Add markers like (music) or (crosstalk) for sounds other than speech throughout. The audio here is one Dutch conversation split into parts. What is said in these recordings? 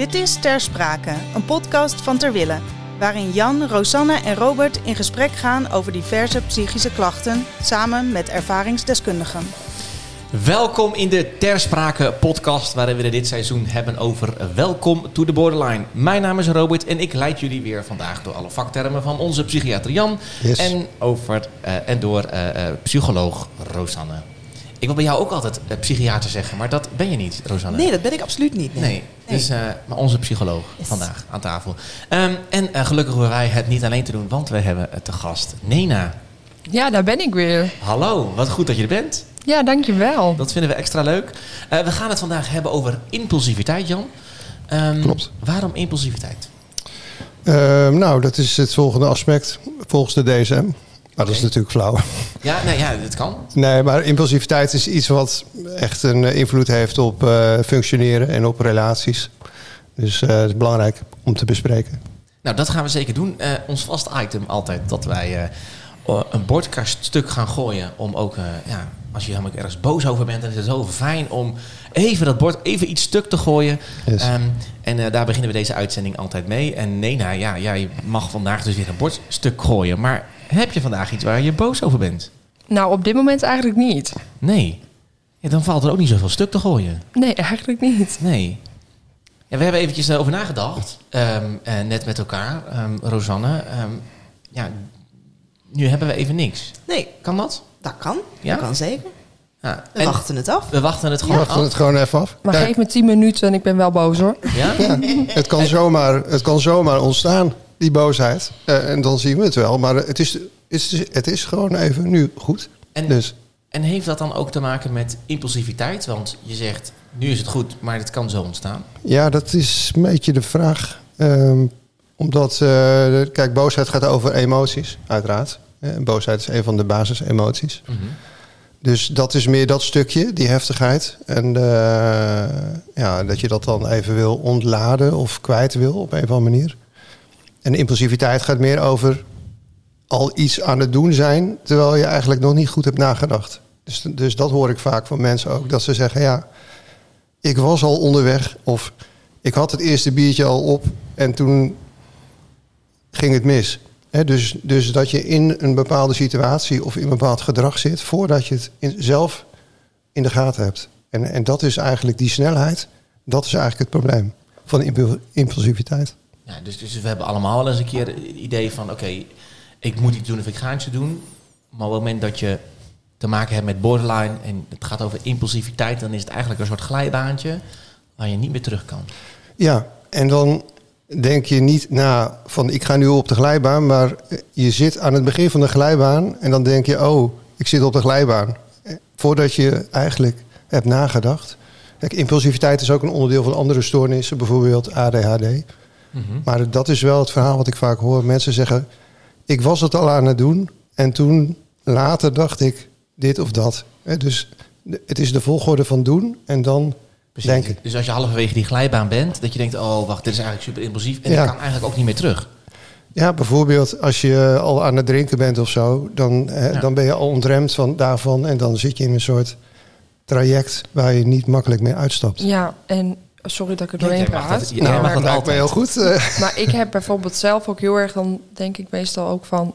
Dit is Ter Sprake, een podcast van Terwille, waarin Jan, Rosanne en Robert in gesprek gaan over diverse psychische klachten, samen met ervaringsdeskundigen. Welkom in de Ter Sprake podcast, waarin we dit seizoen hebben over Welkom to the Borderline. Mijn naam is Robert en ik leid jullie weer vandaag door alle vaktermen van onze psychiater Jan Yes. en, over, eh, en door eh, eh, psycholoog Rosanne. Ik wil bij jou ook altijd eh, psychiater zeggen, maar dat ben je niet, Rosanne. Nee, dat ben ik absoluut niet. Nee, Nee. dus eh, maar onze psycholoog Yes. vandaag aan tafel. Ehm, en eh, gelukkig hoeven wij het niet alleen te doen, want we hebben te gast Nena. Ja, daar ben ik weer. Hallo, wat goed dat je er bent. Ja, dankjewel. Dat vinden we extra leuk. Eh, we gaan het vandaag hebben over impulsiviteit, Jan. Ehm, Klopt. Waarom impulsiviteit? Ehm, nou, dat is het volgende aspect volgens de DSM. Maar dat is natuurlijk flauw. Ja, nou ja, dit kan. Nee, maar impulsiviteit is iets wat echt een eh, invloed heeft op eh, functioneren en op relaties. Dus eh, het is belangrijk om te bespreken. Nou, dat gaan we zeker doen. Ons vast item altijd dat wij een bordkaststuk gaan gooien. Om ook, ja, als je helemaal ergens boos over bent, dan is het zo fijn om even dat bord, even iets stuk te gooien. Yes. Ehm, en daar beginnen we deze uitzending altijd mee. En Nena, ja, jij mag vandaag dus weer een bordstuk gooien. Maar heb je vandaag iets waar je boos over bent? Nou, op dit moment eigenlijk niet. Nee. Ja, dan valt er ook niet zoveel stuk te gooien. Nee, eigenlijk niet. Nee. Ja, we hebben eventjes eh, over nagedacht. Ehm, eh, net met elkaar, ehm, Rosanne. Ehm, ja, nu hebben we even niks. Nee, Kan dat? dat kan. Ja? Dat kan zeker. Ja. We en wachten het af. we wachten het We gewoon wachten af. het gewoon even af. Maar Kijk, geef me 10 minuten en ik ben wel boos hoor. Ja? ja, het, kan zomaar, het kan zomaar ontstaan, die boosheid. Eh, en dan zien we het wel. Maar het is, het is, het is gewoon even nu goed. En, Dus en heeft dat dan ook te maken met impulsiviteit? Want je zegt, nu is het goed, maar het kan zo ontstaan. Ja, dat is een beetje de vraag. Ehm, omdat, eh, kijk, boosheid gaat over emoties, uiteraard. Eh, boosheid is een van de basisemoties. Dus dat is meer dat stukje, die heftigheid. En ja, dat je dat dan even wil ontladen of kwijt wil op een of andere manier. En impulsiviteit gaat meer over al iets aan het doen zijn... terwijl je eigenlijk nog niet goed hebt nagedacht. Dus, dus dat hoor ik vaak van mensen ook. Dat ze zeggen, ja, ik was al onderweg... of ik had het eerste biertje al op en toen ging het mis. Dus, dus dat je in een bepaalde situatie of in een bepaald gedrag zit... voordat je het in- zelf in de gaten hebt. En, en dat is eigenlijk die snelheid. Dat is eigenlijk het probleem van impul- impulsiviteit. Dus, dus we hebben allemaal wel eens een keer het idee van... oké, ik moet iets doen of ik ga iets doen. Maar op het moment dat je te maken hebt met borderline... en het gaat over impulsiviteit... dan is het eigenlijk een soort glijbaantje... waar je niet meer terug kan. Ja, en dan denk je niet na van ik ga nu op de glijbaan... maar je zit aan het begin van de glijbaan... en dan denk je, oh, ik zit op de glijbaan. Eh, Voordat je eigenlijk hebt nagedacht. Impulsiviteit is ook een onderdeel van andere stoornissen... bijvoorbeeld ADHD. Maar dat is wel het verhaal wat ik vaak hoor. Mensen zeggen, ik was het al aan het doen... en toen later dacht ik dit of dat. Hè, Dus het is de volgorde van doen en dan Precies. denken. Dus als je halverwege die glijbaan bent... dat je denkt, oh wacht, dit is eigenlijk super impulsief... en Ja. ik kan eigenlijk ook niet meer terug. Ja, bijvoorbeeld als je al aan het drinken bent of zo, dan, Ja. dan ben je al ontremd van, daarvan en dan zit je in een soort traject waar je niet makkelijk meer uitstapt. Ja, en sorry dat ik er doorheen jij mag praat. dat- nou, mag dat lijkt me heel goed. (laughs) Maar ik heb bijvoorbeeld zelf ook heel erg, dan denk ik meestal ook van...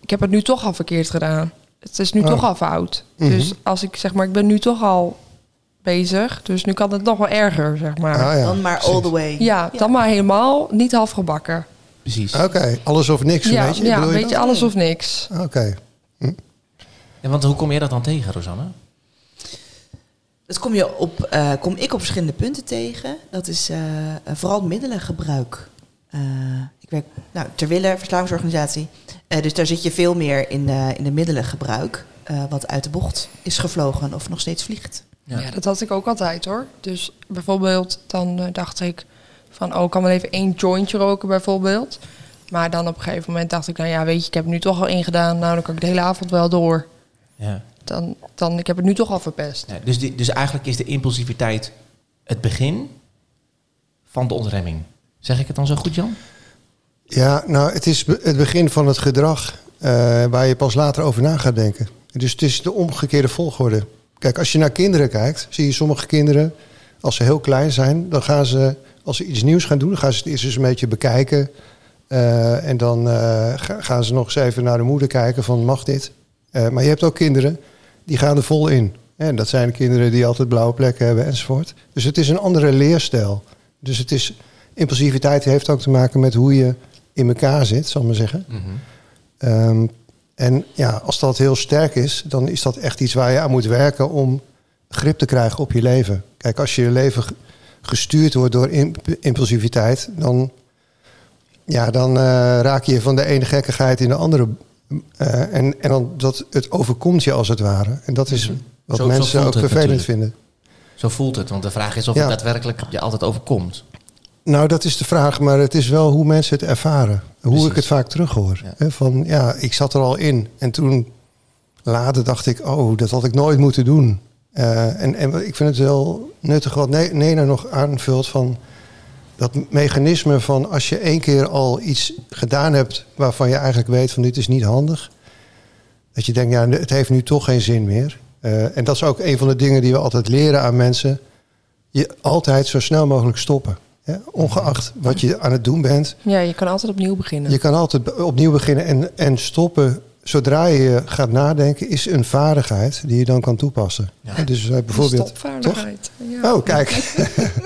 ik heb het nu toch al verkeerd gedaan. Het is nu Oh. toch al fout. Mhm. Dus als ik zeg maar, ik ben nu toch al bezig. Dus nu kan het nog wel erger, zeg maar. Ah, ja, Dan maar precies. all the way. ja, dan maar helemaal niet half gebakken. Precies. Oké, alles of niks, Ja, weet je? ja Bedoel je weet je, dat? alles of niks. Oké. En want hoe kom je dat dan tegen, Rosanne? Dat kom, je op, eh, kom ik op verschillende punten tegen. Dat is eh, eh, vooral middelengebruik. Eh, ik werk nou, ter wille, verslavingsorganisatie. Eh, dus daar zit je veel meer in, de in de middelengebruik. eh, wat uit de bocht is gevlogen of nog steeds vliegt. Ja. Ja. dat had ik ook altijd hoor. Dus bijvoorbeeld, dan dacht ik van, oh, ik kan wel even één jointje roken bijvoorbeeld. Maar dan op een gegeven moment dacht ik, nou ja, weet je, ik heb nu toch al ingedaan. Nou, dan kan ik de hele avond wel door. Ja. Dan, dan ik heb het nu toch al verpest. Ja, dus, die, dus eigenlijk is de impulsiviteit het begin van de ontremming. Zeg ik het dan zo goed, Jan? Ja, nou, het is het begin van het gedrag eh, waar je pas later over na gaat denken. Dus het is de omgekeerde volgorde. Kijk, als je naar kinderen kijkt, zie je sommige kinderen, als ze heel klein zijn, dan gaan ze als ze iets nieuws gaan doen, dan gaan ze het eerst eens een beetje bekijken. Eh, en dan eh, ga- gaan ze nog eens even naar de moeder kijken van mag dit? Eh, maar je hebt ook kinderen die gaan er vol in. En dat zijn de kinderen die altijd blauwe plekken hebben enzovoort. Dus het is een andere leerstijl. Dus het is, impulsiviteit heeft ook te maken met hoe je in elkaar zit, zal ik maar zeggen. Mhm. Ehm, en ja, als dat heel sterk is, dan is dat echt iets waar je aan moet werken om grip te krijgen op je leven. Kijk, als je leven ge- gestuurd wordt door imp- impulsiviteit, dan, ja, dan eh, raak je van de ene gekkigheid in de andere. Eh, en, en dan dat het overkomt je als het ware. En dat is wat Zo- mensen ook vervelend natuurlijk. vinden. Zo voelt het, want de vraag is of Ja. het daadwerkelijk je altijd overkomt. Nou, dat is de vraag, maar het is wel hoe mensen het ervaren. Hoe ik het vaak terughoor. Ja. Van ja, ik zat er al in. En toen later dacht ik, oh, dat had ik nooit moeten doen. Eh, en, en ik vind het wel nuttig wat Ne- Nena nog aanvult van dat mechanisme van als je één keer al iets gedaan hebt waarvan je eigenlijk weet van dit is niet handig. Dat je denkt, ja, het heeft nu toch geen zin meer. Eh, en dat is ook een van de dingen die we altijd leren aan mensen. Je altijd zo snel mogelijk stoppen. Hè? Ongeacht wat je aan het doen bent. Ja, je kan altijd opnieuw beginnen. Je kan altijd opnieuw beginnen en, en stoppen. Zodra je gaat nadenken, is een vaardigheid die je dan kan toepassen. Ja. Dus eh, bijvoorbeeld. Stopvaardigheid. Ja. Oh, kijk. (laughs)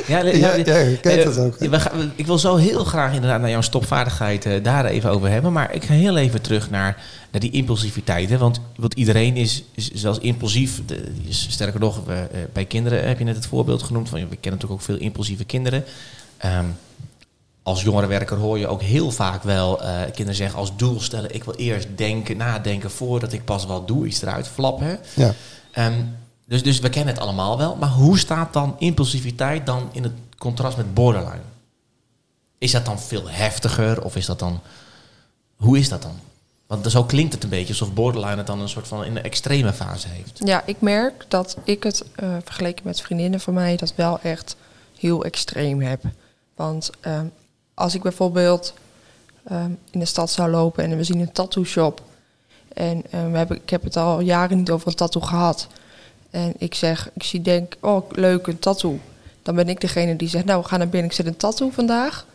Ja, Ja, ja, je kent dat ook. we gaan- ik wil zo heel graag inderdaad naar jouw stopvaardigheid eh, daar even over hebben. Maar ik ga heel even terug naar, naar die impulsiviteit. Hè? Want, want iedereen is, is zelfs impulsief. De, is- sterker nog, we, eh, bij kinderen heb je net het voorbeeld genoemd. Van, we kennen natuurlijk ook veel impulsieve kinderen. Ehm, als jongerenwerker hoor je ook heel vaak wel eh, kinderen zeggen als doel stellen... ik wil eerst denken, nadenken voordat ik pas wat doe. Iets eruit flappen. Ja. Ehm, dus, dus we kennen het allemaal wel. Maar hoe staat dan impulsiviteit dan in het contrast met borderline? Is dat dan veel heftiger? Of is dat dan... Hoe is dat dan? Want zo klinkt het een beetje alsof borderline het dan een soort van in een extreme fase heeft. Ja, ik merk dat ik het eh, vergeleken met vriendinnen van mij dat wel echt heel extreem heb. Want ehm, als ik bijvoorbeeld ehm, in de stad zou lopen en we zien een tattoo shop. En eh, we hebben, ik heb het al jaren niet over een tattoo gehad. En ik zeg, ik zie denk, oh leuk, een tattoo. Dan ben ik degene die zegt, nou we gaan naar binnen, ik zet een tattoo vandaag.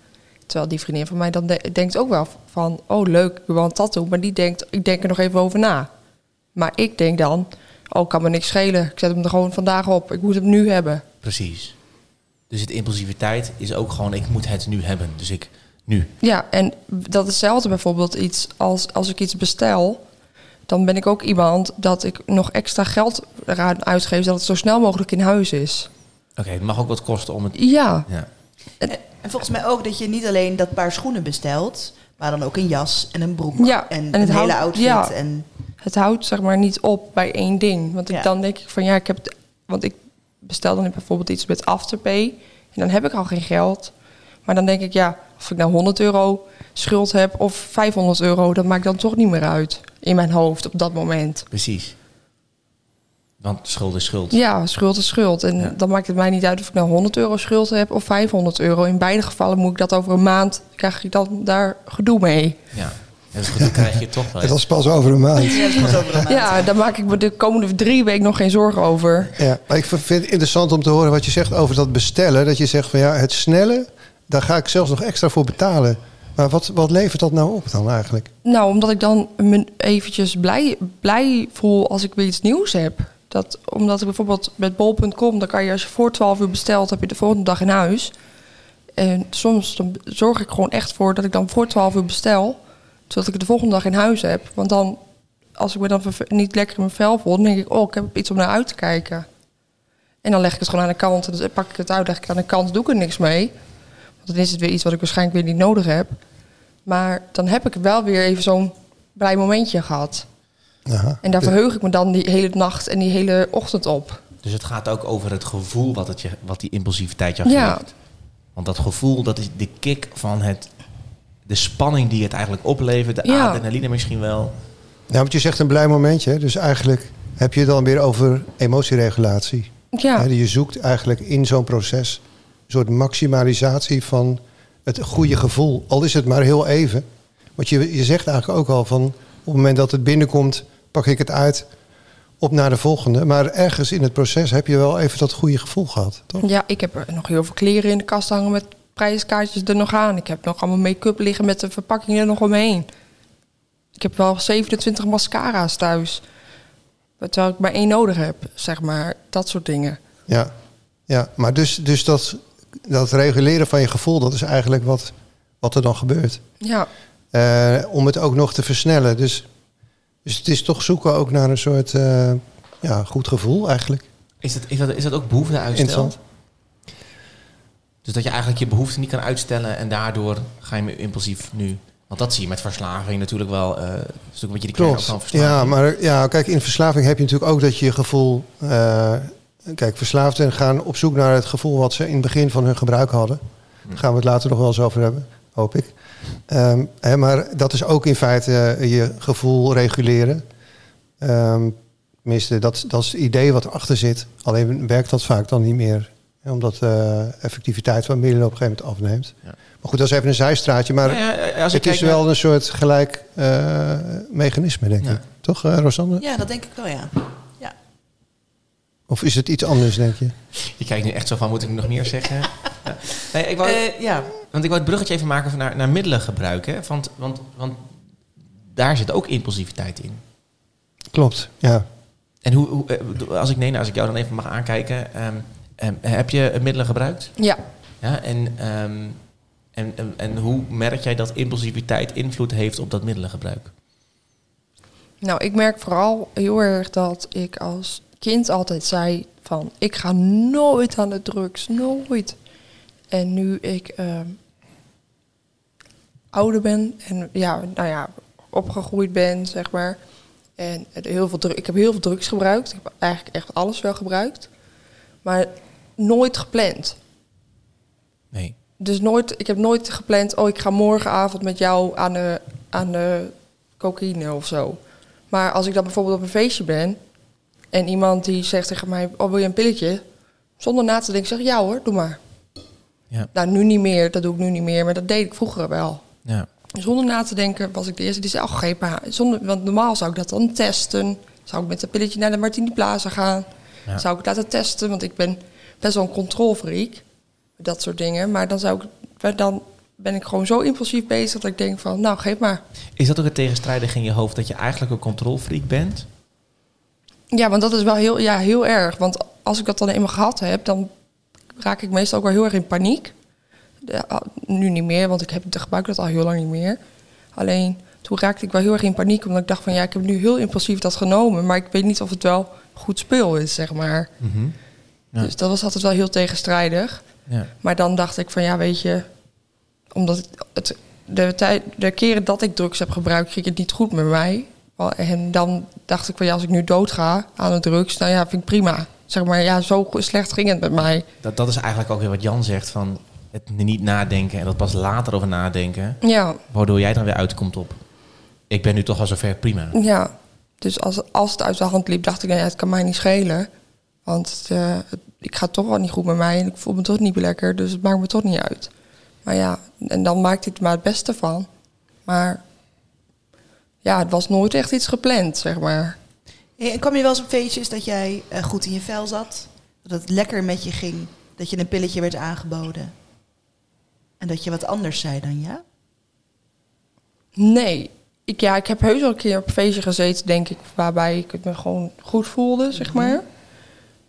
Terwijl die vriendin van mij dan de- denkt ook wel van, oh leuk, ik wil een tattoo. Maar die denkt, ik denk er nog even over na. Maar ik denk dan, oh, kan me niks schelen. Ik zet hem er gewoon vandaag op. Ik moet hem nu hebben. Precies. Dus het impulsiviteit is ook gewoon, ik moet het nu hebben. Dus ik, nu. Ja, en dat is hetzelfde bijvoorbeeld iets als als ik iets bestel. Dan ben ik ook iemand dat ik nog extra geld eraan uitgeef... dat het zo snel mogelijk in huis is. Oké, het mag ook wat kosten om het... Ja, Ja. En volgens mij ook dat je niet alleen dat paar schoenen bestelt, maar dan ook een jas en een broek Ja, en, en het een hele outfit. ja. En, het houdt zeg maar niet op bij één ding. Want ik, Ja. dan denk ik van ja, ik heb... Want ik bestel dan bijvoorbeeld iets met Afterpay. En dan heb ik al geen geld. Maar dan denk ik ja, of ik nou 100 euro schuld heb of 500 euro... dat maakt dan toch niet meer uit in mijn hoofd op dat moment. Precies. Want schuld is schuld. Ja, schuld is schuld. En Ja. dan maakt het mij niet uit of ik nou 100 euro schuld heb of 500 euro. In beide gevallen moet ik dat over een maand, krijg ik dan daar gedoe mee. Ja. En dat gedoe krijg je toch wel. Het was pas over een maand. ja, dat is pas over een (laughs) maand. Ja, daar maak ik me de komende drie weken nog geen zorgen over. Ja, maar ik vind het interessant om te horen wat je zegt over dat bestellen. Dat je zegt van ja, het snelle, daar ga ik zelfs nog extra voor betalen. Maar wat, wat levert dat nou op dan eigenlijk? Nou, omdat ik dan me eventjes blij, blij voel als ik weer iets nieuws heb. Dat, omdat ik bijvoorbeeld met bol.com, dan kan je als je voor 12 uur bestelt, heb je de volgende dag in huis. En soms dan zorg ik gewoon echt voor dat ik dan voor 12 uur bestel, zodat ik het de volgende dag in huis heb. Want dan, als ik me dan niet lekker in mijn vel voel, dan denk ik, oh, ik heb iets om naar uit te kijken. En dan leg ik het gewoon aan de kant en dan pak ik het uit, leg ik het aan de kant, doe ik er niks mee. Want dan is het weer iets wat ik waarschijnlijk weer niet nodig heb. Maar dan heb ik wel weer even zo'n blij momentje gehad. Aha. En daar verheug ik me dan die hele nacht en die hele ochtend op. Dus het gaat ook over het gevoel wat, het je, wat die impulsiviteit je Ja. geeft. Want dat gevoel, dat is de kick van het... De spanning die het eigenlijk oplevert. De Ja. adrenaline misschien wel. Nou, want je zegt een blij momentje. hè? Dus eigenlijk heb je het dan weer over emotieregulatie. Ja, Hè, Je zoekt eigenlijk in zo'n proces een soort maximalisatie van het goede gevoel. Al is het maar heel even. Want je, je zegt eigenlijk ook al van op het moment dat het binnenkomt, pak ik het uit op naar de volgende. Maar ergens in het proces heb je wel even dat goede gevoel gehad, toch? ja, ik heb er nog heel veel kleren in de kast hangen met prijskaartjes er nog aan. Ik heb nog allemaal make-up liggen met de verpakking er nog omheen. Ik heb wel 27 mascara's thuis. Terwijl ik maar één nodig heb, zeg maar. Dat soort dingen. Ja, ja. maar dus, dus dat, dat reguleren van je gevoel, dat is eigenlijk wat, wat er dan gebeurt. Ja, Eh, om het ook nog te versnellen. Dus, dus het is toch zoeken ook naar een soort eh, ja, goed gevoel eigenlijk. Is dat, is dat, is dat ook behoefteuitstel? Interessant. Dus dat je eigenlijk je behoefte niet kan uitstellen en daardoor ga je impulsief nu. Want dat zie je met verslaving natuurlijk wel. eh een stuk wat je die Klopt. van verslaving. Ja, maar ja, kijk, in verslaving heb je natuurlijk ook dat je je gevoel. eh, kijk, verslaafden gaan op zoek naar het gevoel wat ze in het begin van hun gebruik hadden. Daar gaan we het later nog wel eens over hebben, hoop ik. Ehm, hè, maar dat is ook in feite eh, je gevoel reguleren. Ehm, tenminste, dat, dat is het idee wat erachter zit. Alleen werkt dat vaak dan niet meer. Omdat de effectiviteit van middelen op een gegeven moment afneemt. Ja. Maar goed, dat is even een zijstraatje. Maar Ja, ik het is naar- wel een soort gelijk eh, mechanisme, denk Ja. ik. Toch, eh Rosanne? Ja, dat denk ik wel, ja. ja. Of is het iets anders, denk je? Je kijkt nu echt zo van, moet ik nog meer zeggen? (laughs) Ja. Nee, ik wou, Eh, ja. want ik wou het bruggetje even maken van naar, naar middelengebruik. Hè? Want, want, want daar zit ook impulsiviteit in. Klopt, ja. En hoe, hoe, eh, als, ik, nee, nou, als ik jou dan even mag aankijken. ehm, ehm, heb je middelen gebruikt? ja. Ja, en, ehm, en, en, en hoe merk jij dat impulsiviteit invloed heeft op dat middelengebruik? Nou, ik merk vooral heel erg dat ik als kind altijd zei van... ik ga nooit aan de drugs, nooit. En nu ik ehm, ouder ben en ja, nou ja, opgegroeid ben, zeg maar... en heel veel ik heb heel veel drugs gebruikt. Ik heb eigenlijk echt alles wel gebruikt. Maar nooit gepland. Nee. Dus nooit, ik heb nooit gepland, oh, ik ga morgenavond met jou aan de, aan de cocaïne of zo. Maar als ik dan bijvoorbeeld op een feestje ben en iemand die zegt tegen mij, oh, wil je een pilletje? Zonder na te denken, zeg ik, ja hoor, doe maar. Ja. Nou, nu niet meer, dat doe ik nu niet meer, maar dat deed ik vroeger wel. Ja. Zonder na te denken was ik de eerste die zei, oh, maar. Zonder, want normaal zou ik dat dan testen. Zou ik met een pilletje naar de Martini Plaza gaan. Ja. Zou ik het laten testen, want ik ben best wel een controlfreak. Dat soort dingen. Maar dan, zou ik, dan ben ik gewoon zo impulsief bezig dat ik denk van, nou, geef maar. Is dat ook het tegenstrijdig in je hoofd dat je eigenlijk een controlfreak bent? Ja, want dat is wel heel, ja, heel erg. Want als ik dat dan eenmaal gehad heb, dan raak ik meestal ook wel heel erg in paniek. De- nu niet meer, want ik heb het gebruik dat al heel lang niet meer. Alleen toen raakte ik wel heel erg in paniek, omdat ik dacht van ja, ik heb nu heel impulsief dat genomen, maar ik weet niet of het wel goed speel is, zeg maar. Ja. Dus dat was altijd wel heel tegenstrijdig. Ja. Maar dan dacht ik van ja, weet je, omdat het, het, de, tijd, de keren dat ik drugs heb gebruikt, ging het niet goed met mij. En dan dacht ik van ja, als ik nu doodga aan de drugs, nou ja, vind ik prima. Zeg maar, ja, zo slecht ging het met mij. Dat, dat is eigenlijk ook weer wat Jan zegt van het niet nadenken en dat pas later over nadenken. Ja, Waardoor jij dan weer uitkomt op. Ik ben nu toch al zover, prima. ja. Dus als, als het uit de hand liep, dacht ik, nou ja, het kan mij niet schelen. Want eh, ik ga toch wel niet goed met mij en ik voel me toch niet lekker, dus het maakt me toch niet uit. Maar ja, en dan maakte ik er maar het beste van. Maar ja, het was nooit echt iets gepland, zeg maar. Hey, En kwam je wel eens op feestjes dat jij eh, goed in je vel zat? Dat het lekker met je ging? Dat je een pilletje werd aangeboden? En dat je wat anders zei dan ja? Nee. Ik, ja, ik heb heus wel een keer op een feestje gezeten, denk ik, waarbij ik het me gewoon goed voelde, zeg maar.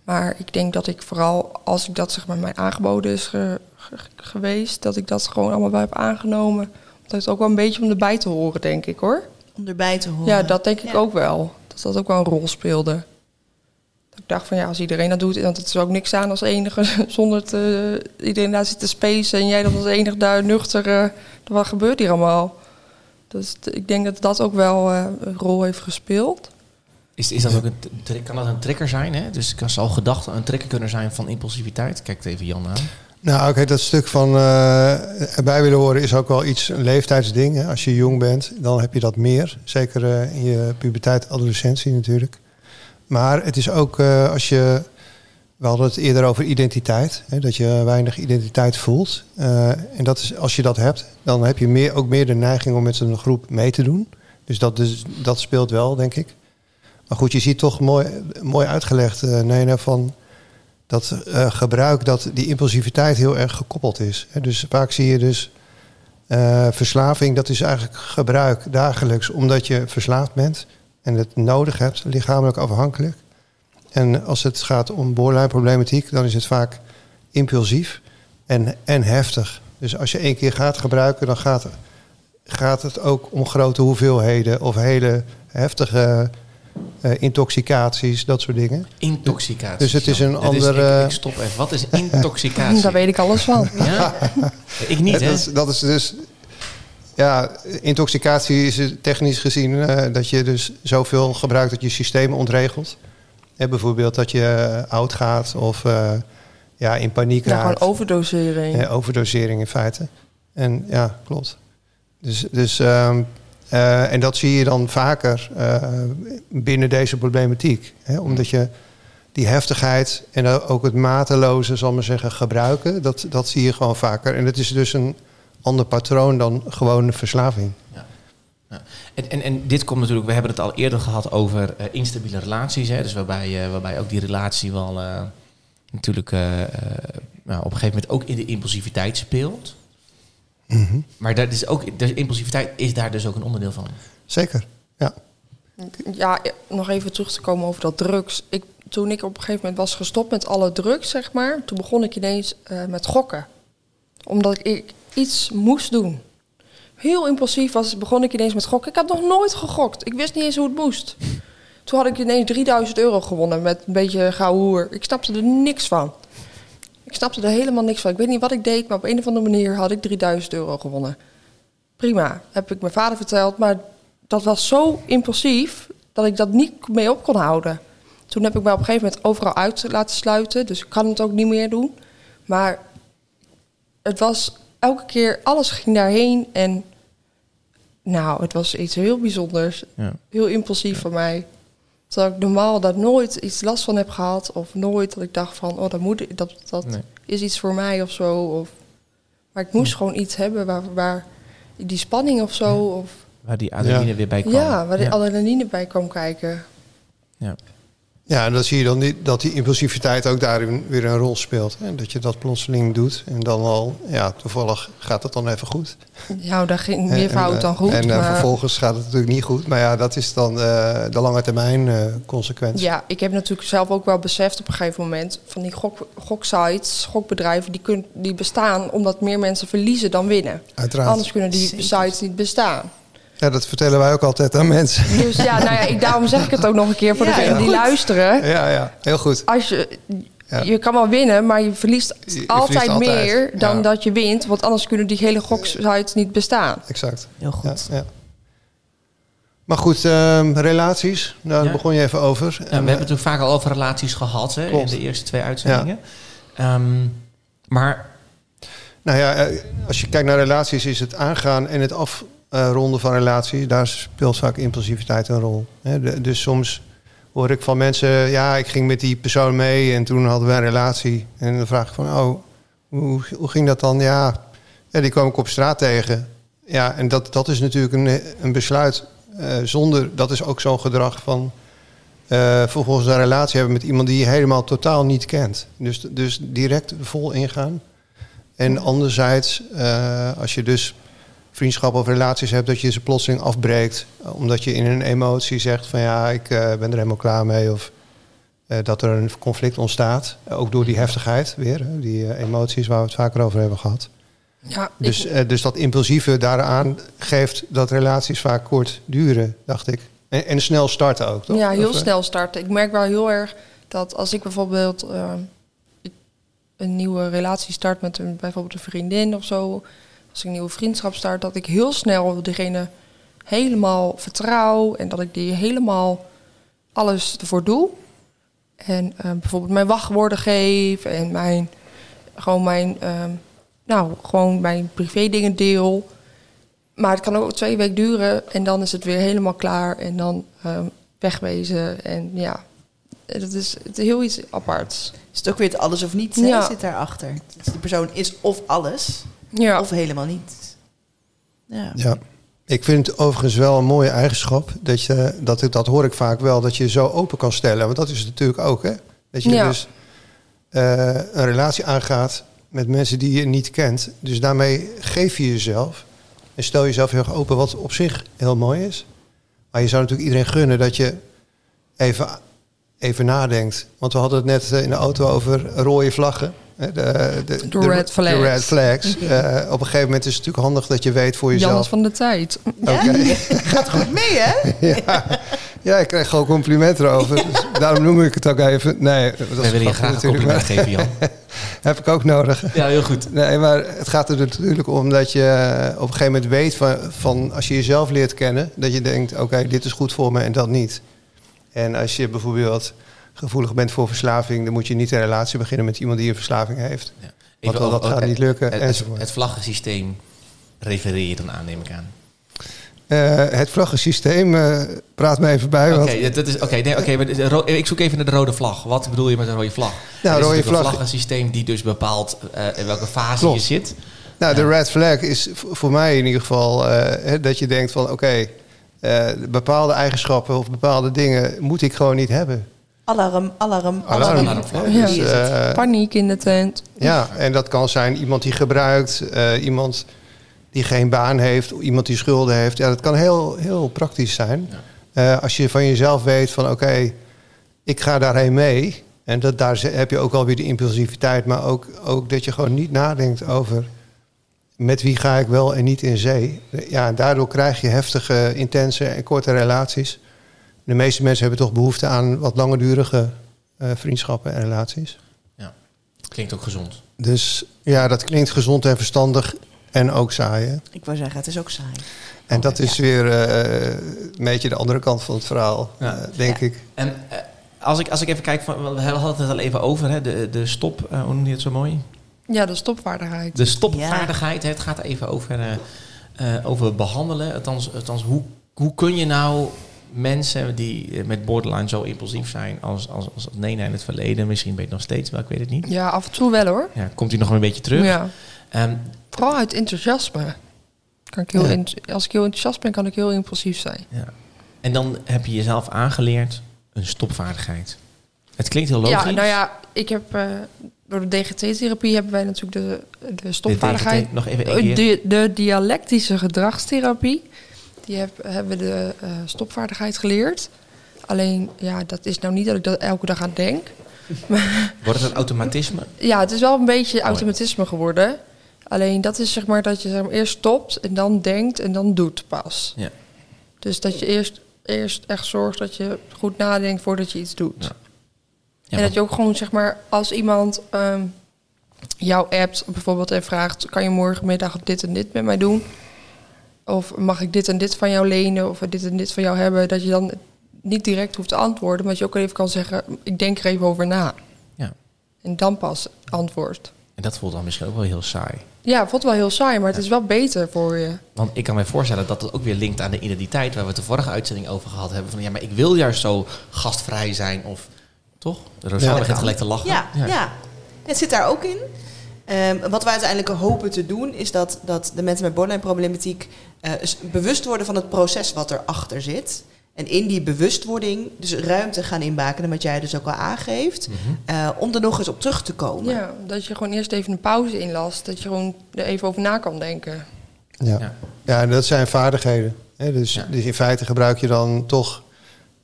Maar ik denk dat ik vooral, als ik dat zeg maar mij aangeboden is ge- ge- geweest, dat ik dat gewoon allemaal wel heb aangenomen. Dat het ook wel een beetje om erbij te horen, denk ik hoor. Om erbij te horen. Ja, dat denk ik Ja. ook wel. Dat dat ook wel een rol speelde. Dat ik dacht van ja, als iedereen dat doet, want het is ook niks aan als enige (laughs) zonder te, iedereen daar zit te spacen en jij dan als enige daar nuchter, eh, wat gebeurt hier allemaal? Dus ik denk dat dat ook wel eh, een rol heeft gespeeld. Is, is dat ook een, kan dat een trigger zijn? Hè? Dus kan zal gedachten een trigger kunnen zijn van impulsiviteit? Kijk even Jan aan. Nou, oké, dat stuk van eh, erbij willen horen is ook wel iets, een leeftijdsding. Hè. Als je jong bent, dan heb je dat meer. Zeker eh, in je puberteit, adolescentie natuurlijk. Maar het is ook eh, als je... We hadden het eerder over identiteit. Hè, dat je weinig identiteit voelt. En dat is, als je dat hebt, dan heb je meer, ook meer de neiging om met een groep mee te doen. Dus dat, dus dat speelt wel, denk ik. Maar goed, je ziet toch mooi, mooi uitgelegd, eh Nena, van dat eh, gebruik, dat die impulsiviteit heel erg gekoppeld is. Dus vaak zie je dus eh, verslaving, dat is eigenlijk gebruik dagelijks omdat je verslaafd bent en het nodig hebt, lichamelijk afhankelijk. En als het gaat om borderline-problematiek, dan is het vaak impulsief en, en heftig. Dus als je één keer gaat gebruiken, dan gaat, gaat het ook om grote hoeveelheden of hele heftige eh, intoxicaties, dat soort dingen. Intoxicatie. Dus het is een andere- ik, ik stop even. Wat is intoxicatie? (laughs) Daar weet ik alles van. (laughs) Ja? Ik niet, dat, hè? is, dat is dus. Ja, intoxicatie is het technisch gezien eh, dat je dus zoveel gebruikt dat je systeem ontregelt. Hè, bijvoorbeeld dat je eh, oud gaat of eh, ja, in paniek Ja, raakt. gewoon overdosering. Ja, overdosering in feite. En ja, klopt. Dus, dus, ehm, eh, en dat zie je dan vaker eh, binnen deze problematiek. Hè? Omdat je die heftigheid en ook het mateloze, zal maar zeggen, gebruiken, dat, dat zie je gewoon vaker. En het is dus een ander patroon dan gewoon een verslaving. En, en, en dit komt natuurlijk, we hebben het al eerder gehad over eh, instabiele relaties. Hè? Dus waarbij, eh, waarbij ook die relatie wel eh, natuurlijk eh, eh, nou, op een gegeven moment ook in de impulsiviteit speelt. Maar dat is ook, de impulsiviteit is daar dus ook een onderdeel van. Zeker, ja. Ja, nog even terug te komen over dat drugs. Ik, toen ik op een gegeven moment was gestopt met alle drugs, zeg maar, toen begon ik ineens eh, met gokken. Omdat ik iets moest doen. Heel impulsief was, begon ik ineens met gokken. Ik had nog nooit gegokt. Ik wist niet eens hoe het moest. Toen had ik ineens 3000 euro gewonnen met een beetje gouden hoer. Ik snapte er niks van. Ik snapte er helemaal niks van. Ik weet niet wat ik deed, maar op een of andere manier had ik 3000 euro gewonnen. Prima, heb ik mijn vader verteld, maar dat was zo impulsief dat ik dat niet mee op kon houden. Toen heb ik mij op een gegeven moment overal uit laten sluiten, dus ik kan het ook niet meer doen. Maar het was elke keer, alles ging daarheen en nou, het was iets heel bijzonders. Ja. Heel impulsief van mij. Terwijl ik normaal daar nooit iets last van heb gehad. Of nooit dat ik dacht van, oh, dat, moet, dat, dat Nee. is iets voor mij of zo. Of, maar ik moest gewoon iets hebben waar, waar die spanning of zo. Of, Waar die adrenaline Ja. weer bij kwam. ja, waar de Ja. adrenaline bij kwam kijken. Ja. Ja, en dan zie je dan niet dat die impulsiviteit ook daarin weer een rol speelt. En dat je dat plotseling doet en dan al, ja, toevallig gaat het dan even goed. Nou, daar ging (laughs) En- meer fout en, dan goed. En eh, maar vervolgens gaat het natuurlijk niet goed. Maar ja, dat is dan eh, de lange termijn eh, consequentie. ja, ik heb natuurlijk zelf ook wel beseft op een gegeven moment... van die gok, goksites, gokbedrijven, die, kun, die bestaan... omdat meer mensen verliezen dan winnen. Uiteraard. Anders kunnen die Zeker. sites niet bestaan. Ja, dat vertellen wij ook altijd aan mensen. Dus ja, nou ja, ik, daarom zeg ik het ook nog een keer voor Ja, degenen die goed. luisteren. Ja, ja, heel goed. Als je, je kan wel winnen, maar je verliest Je- je altijd verliest altijd, meer dan ja. dat je wint. Want anders kunnen die hele goksites niet bestaan. Exact. Heel goed. ja. Maar goed, ehm, relaties, daar Ja. begon je even over. Nou, En, we hebben het toen vaak al over relaties gehad hè, in de eerste twee uitzendingen. Ehm, maar Nou ja, eh, als je kijkt naar relaties, is het aangaan en het afronden van relaties, daar speelt vaak impulsiviteit een rol. Dus soms hoor ik van mensen, ja, ik ging met die persoon mee en toen hadden we een relatie. En dan vraag ik van, oh, hoe, hoe ging dat dan? Ja, die kwam ik op straat tegen. Ja, en dat, dat is natuurlijk een, een besluit eh, zonder, dat is ook zo'n gedrag van eh, vervolgens een relatie hebben met iemand die je helemaal totaal niet kent. Dus, dus direct vol ingaan. En anderzijds, eh, als je dus vriendschap of relaties hebt, dat je ze plotseling afbreekt. eh, Omdat je in een emotie zegt van ja, ik eh, ben er helemaal klaar mee. Of eh, dat er een conflict ontstaat. Ook door die heftigheid weer, hè, die emoties waar we het vaker over hebben gehad. Ja, Dus, dus dat impulsieve daaraan geeft dat relaties vaak kort duren, dacht ik. En, en snel starten ook, toch? ja, heel Of, snel starten. Ik merk wel heel erg dat als ik bijvoorbeeld een nieuwe relatie start met een, bijvoorbeeld een vriendin of zo, als ik een nieuwe vriendschap start, dat ik heel snel degene helemaal vertrouw en dat ik die helemaal alles ervoor doe. En eh, bijvoorbeeld mijn wachtwoorden geef en mijn, gewoon mijn, ehm, nou, gewoon mijn privé dingen deel. Maar het kan ook twee weken duren en dan is het weer helemaal klaar en dan ehm, wegwezen. En ja, dat is het is heel iets aparts. Is het ook weer het alles of niets, Ja. zit daarachter. Dus die persoon is of alles, Ja, of helemaal niet. Ja. Ja. Ik vind het overigens wel een mooie eigenschap. Dat, je, dat, dat hoor ik vaak wel, dat je zo open kan stellen. Want dat is het natuurlijk ook, hè? Dat je Ja. dus eh, een relatie aangaat met mensen die je niet kent. Dus daarmee geef je jezelf en stel jezelf heel erg open, wat op zich heel mooi is. Maar je zou natuurlijk iedereen gunnen dat je even, even nadenkt. Want we hadden het net eh, in de auto over rode vlaggen. Hè, De, de, De red flags. de red flags. Eh, op een gegeven moment is het natuurlijk handig dat je weet voor jezelf. Jannes van de tijd. Ja? Oké. (laughs) (laughs) Gaat goed mee, hè? (laughs) ja. ja, ik krijg gewoon complimenten erover. Dus daarom noem ik het ook even. Nee, dat is Wij willen je graag een natuurlijk, compliment geven, Jan. Heb ik ook nodig. Ja, heel goed. Nee, maar het gaat er natuurlijk om dat je eh, op een gegeven moment weet van, van als je jezelf leert kennen, dat je denkt, oké, dit is goed voor me en dat niet. En als je bijvoorbeeld gevoelig bent voor verslaving, dan moet je niet een relatie beginnen met iemand die een verslaving heeft. Ja. Want dat gaat het- niet lukken, Het, het, het vlaggensysteem refereer je dan aan, neem ik aan. Eh, het vlaggensysteem, eh, praat me even bij. Oké, dat is, oké, nee, maar ik zoek even naar de rode vlag. Wat bedoel je met een rode vlag? Nou, is rode vlag- een vlaggensysteem die dus bepaalt eh, in welke fase Klopt. je zit. nou, de red flag is voor mij in ieder geval eh, dat je denkt van, oké, eh, bepaalde eigenschappen of bepaalde dingen moet ik gewoon niet hebben. Alarm, alarm, Alarm. Ja. Dus, eh, Paniek in de tent. Ja, en dat kan zijn iemand die gebruikt, eh, iemand die geen baan heeft, iemand die schulden heeft. Ja, dat kan heel, heel praktisch zijn. Ja. Eh, als je van jezelf weet van oké, ik ga daarheen mee. En dat, daar heb je ook alweer de impulsiviteit, maar ook, ook dat je gewoon niet nadenkt over met wie ga ik wel en niet in zee. Ja, en daardoor krijg je heftige, intense en korte relaties. De meeste mensen hebben toch behoefte aan wat langdurige eh, vriendschappen en relaties. Klinkt ook gezond. Dus ja, dat klinkt gezond en verstandig en ook saai. hè? Ik wou zeggen, het is ook saai. En dat is weer eh, een beetje de andere kant van het verhaal, Ja. eh, denk Ja. ik. En als, ik, als ik even kijk, van, we hadden het al even over, hè, de, de stop, hoe noem je het zo mooi? Ja, de stopvaardigheid. De stopvaardigheid, het gaat even over, eh, eh, over behandelen. Althans, althans hoe, hoe kun je nou mensen die eh, met borderline zo impulsief zijn als, als, als Nena in het verleden, misschien ben je het nog steeds, wel, ik weet het niet. Ja, af en toe wel hoor. Ja, komt hij nog een beetje terug? Ja. Ehm, Vooral uit enthousiasme. Kan ik heel Ja. als ik heel enthousiast ben, kan ik heel impulsief zijn. ja. En dan heb je jezelf aangeleerd een stopvaardigheid. Het klinkt heel logisch. Ja, nou ja, ik heb eh, door de DGT-therapie hebben wij natuurlijk de, de De stopvaardigheid. DGT, nog even. De, de dialectische gedragstherapie. Die heb, hebben we de eh, stopvaardigheid geleerd. Alleen, ja, dat is nou niet dat ik dat elke dag aan denk. (laughs) Wordt het een automatisme? Ja, het is wel een beetje automatisme geworden. Alleen dat is zeg maar dat je zeg maar, eerst stopt en dan denkt en dan doet pas. Ja. Dus dat je eerst, eerst echt zorgt dat je goed nadenkt voordat je iets doet. Ja. Ja, en dat je ook gewoon zeg maar als iemand ehm, jou appt bijvoorbeeld en vraagt... kan je morgenmiddag dit en dit met mij doen? Of mag ik dit en dit van jou lenen of dit en dit van jou hebben? Dat je dan niet direct hoeft te antwoorden, maar dat je ook even kan zeggen... ik denk er even over na. Ja. En dan pas antwoord. En dat voelt dan misschien ook wel heel saai. Ja, het voelt wel heel saai, maar het is wel beter voor je. Want ik kan me voorstellen dat het ook weer linkt aan de identiteit waar we het de vorige uitzending over gehad hebben. Van ja, maar ik wil juist zo gastvrij zijn of toch? Rosanne Ja. begint gelijk te lachen. Ja, ja. het zit daar ook in. Ehm, wat we uiteindelijk hopen te doen, is dat, dat de mensen met borderline-problematiek eh, bewust worden van het proces wat erachter zit. En in die bewustwording dus ruimte gaan inbakenen, wat jij dus ook al aangeeft, Mhm. eh, om er nog eens op terug te komen. Ja, dat je gewoon eerst even een pauze inlast. Dat je gewoon er even over na kan denken. Ja, Ja. ja. en dat zijn vaardigheden. Hè? Dus, Ja. dus in feite gebruik je dan toch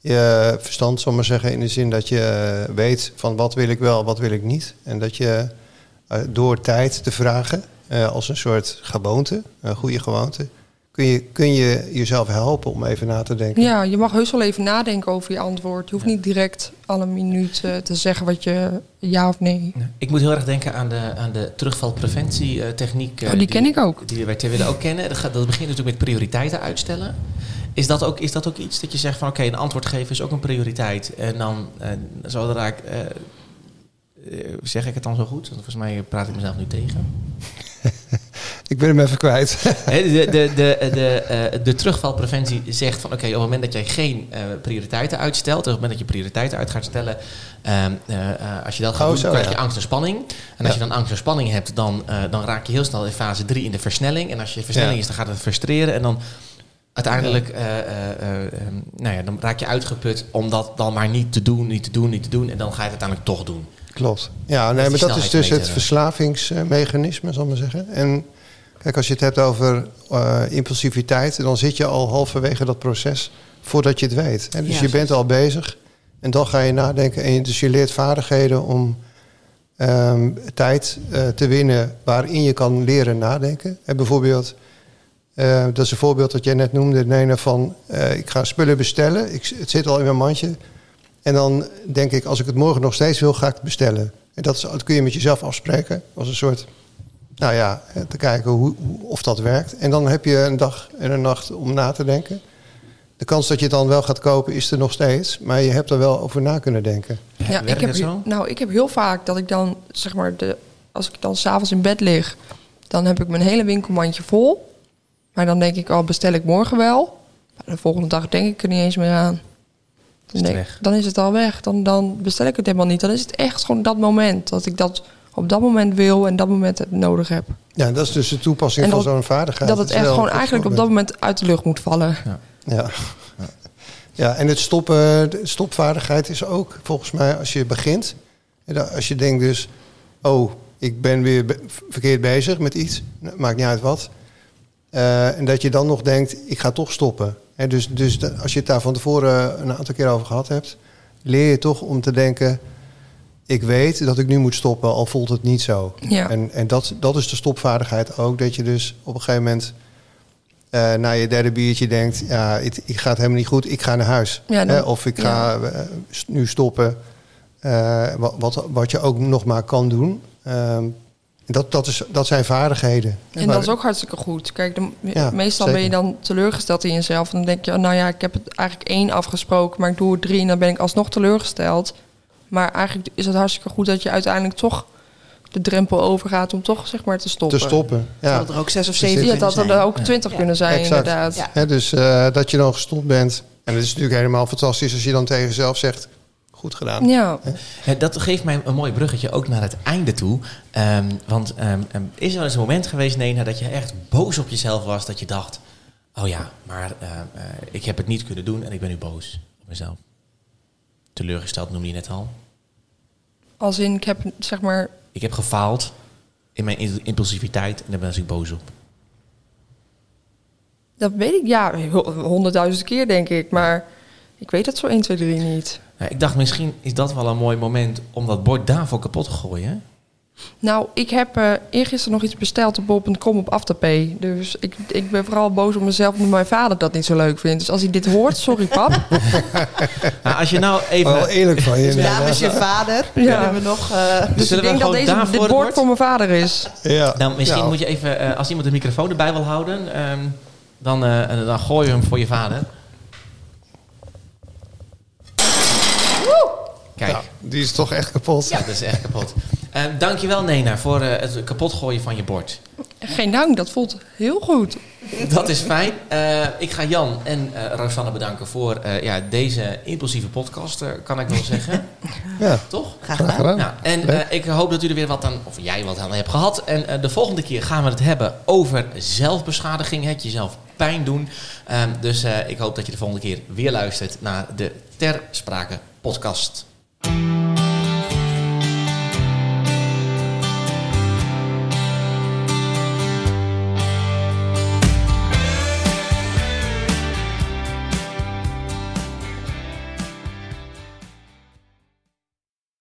je verstand, zal ik maar zeggen, in de zin dat je eh, weet van wat wil ik wel, wat wil ik niet. En dat je door tijd te vragen, eh, als een soort gewoonte, een goede gewoonte, kun je, kun je jezelf helpen om even na te denken. Ja, je mag heus wel even nadenken over je antwoord. Je hoeft niet direct alle minuut eh, te zeggen wat je ja of nee. Ik moet heel erg denken aan de, aan de terugvalpreventietechniek. eh, Oh, die ken ik ook. Die wij ter willen ook kennen. Dat, gaat, dat begint natuurlijk met prioriteiten uitstellen. Is dat ook, is dat ook iets dat je zegt van oké, een antwoord geven is ook een prioriteit. En dan eh, zodra ik. eh, eh, zeg ik het dan zo goed? Want volgens mij praat ik mezelf nu tegen. (laughs) Ik ben hem even kwijt. (laughs) De, de, de, de, eh, de terugvalpreventie zegt van oké, op het moment dat jij geen eh, prioriteiten uitstelt, op het moment dat je prioriteiten uit gaat stellen, ehm, eh, eh, als je dat gaat Oh, doen, zo, krijg ja. je angst en spanning. En als je dan angst en spanning hebt, dan, eh, dan raak je heel snel in fase 3 in de versnelling. En als je versnelling Ja. is, dan gaat het frustreren en dan uiteindelijk eh, eh, eh, ehm, nou ja, dan raak je uitgeput om dat dan maar niet te doen, niet te doen, niet te doen. En dan ga je het uiteindelijk toch doen. Klopt. Ja, nee, maar dat is dus het verslavingsmechanisme, zal ik maar zeggen. En kijk, als je het hebt over eh, impulsiviteit, dan zit je al halverwege dat proces voordat je het weet. Dus Ja, je bent al bezig en dan ga je nadenken. En dus je leert vaardigheden om ehm, tijd eh, te winnen waarin je kan leren nadenken. En bijvoorbeeld, eh, dat is een voorbeeld dat jij net noemde, Nena, van ik ga spullen bestellen. Ik, het zit al in mijn mandje. En dan denk ik, als ik het morgen nog steeds wil, ga ik het bestellen. En dat, is, dat kun je met jezelf afspreken. Als een soort, nou ja, te kijken hoe, hoe- of dat werkt. En dan heb je een dag en een nacht om na te denken. De kans dat je het dan wel gaat kopen is er nog steeds. Maar je hebt er wel over na kunnen denken. Ja, ik heb, nou, ik heb heel vaak dat ik dan, zeg maar, de, als ik dan s'avonds in bed lig, dan heb ik mijn hele winkelmandje vol. Maar dan denk ik, oh, bestel ik morgen wel. Maar de volgende dag denk ik er niet eens meer aan. Weg. dan is het al weg. Dan, dan bestel ik het helemaal niet. Dan is het echt gewoon dat moment dat ik dat op dat moment wil en dat moment het nodig heb. Ja, dat is dus de toepassing van zo'n vaardigheid. dat het echt gewoon eigenlijk op dat moment uit de lucht moet vallen. Ja. ja, en het stoppen, de stopvaardigheid is ook volgens mij als je begint. en dan- Als je denkt dus, oh, ik ben weer verkeerd bezig met iets, maakt niet uit wat. Eh, en dat je dan nog denkt, ik ga toch stoppen. Dus dus de- als je het daar van tevoren een aantal keer over gehad hebt, leer je toch om te denken, ik weet dat ik nu moet stoppen, al voelt het niet zo. Ja. En, en dat, dat is de stopvaardigheid ook, dat je dus op een gegeven moment eh, na je derde biertje denkt, ja, ik, ik ga het helemaal niet goed, ik ga naar huis. Ja, dan- Hè, of ik ga eh, nu stoppen, eh, wat, wat, wat je ook nog maar kan doen. Ehm, dat, dat, is, dat zijn vaardigheden. En dat is ook hartstikke goed. Kijk, de- Ja, meestal ben je dan teleurgesteld in jezelf. En dan denk je, oh, nou ja, ik heb het eigenlijk één afgesproken, maar ik doe er drie en dan ben ik alsnog teleurgesteld. Maar eigenlijk is het hartstikke goed dat je uiteindelijk toch de drempel overgaat om toch zeg maar te stoppen. te stoppen. Ja. Dat er ook zes of zeven Ja, dat er ook twintig Ja. kunnen zijn, Exact. inderdaad. Dus eh, dat je dan gestopt bent. En het is natuurlijk helemaal fantastisch als je dan tegen jezelf zegt, goed gedaan. Ja. Dat geeft mij een mooi bruggetje ook naar het einde toe. Ehm, want ehm, ehm, is er wel eens een moment geweest, Nena, dat je echt boos op jezelf was? Dat je dacht, oh ja, maar eh, ik heb het niet kunnen doen en ik ben nu boos op mezelf. Teleurgesteld noemde je net al. Als in, ik heb zeg maar, Ik heb gefaald in mijn impulsiviteit en daar ben ik boos op. dat weet ik, ja, honderdduizend keer denk ik. Maar ik weet het zo 1, 2, 3 niet. Nou, ik dacht, misschien is dat wel een mooi moment om dat bord daarvoor kapot te gooien. Nou, ik heb eh eergisteren nog iets besteld op bol.com op Afterpay. Dus ik, ik ben vooral boos op mezelf omdat mijn vader dat niet zo leuk vindt. Dus als hij dit hoort, sorry pap. (laughs) Nou, als je nou even... Wel eerlijk van je. Dus namens je vader Ja. kunnen we nog... eh, Dus Zullen ik we denk dat deze, dit het bord bord? voor mijn vader is. Ja. Nou, misschien moet je even, eh, als iemand de microfoon erbij wil houden, ehm, dan, eh, dan gooi je hem voor je vader. Kijk, nou, die is toch echt kapot. ja. dat is echt kapot. Ehm dankjewel Nena voor eh, het kapot gooien van je bord. Geen dank, dat voelt heel goed. Dat is fijn. Eh, ik ga Jan en eh Rosanne bedanken voor eh, ja, deze impulsieve podcast, kan ik wel zeggen. (laughs) Ja, Toch? graag graag gedaan. Nou, en eh, ik hoop dat u er weer wat aan, of jij wat aan hebt gehad. En de volgende keer gaan we het hebben over zelfbeschadiging, het jezelf pijn doen. Ehm, dus eh, ik hoop dat je de volgende keer weer luistert naar de Ter Sprake podcast.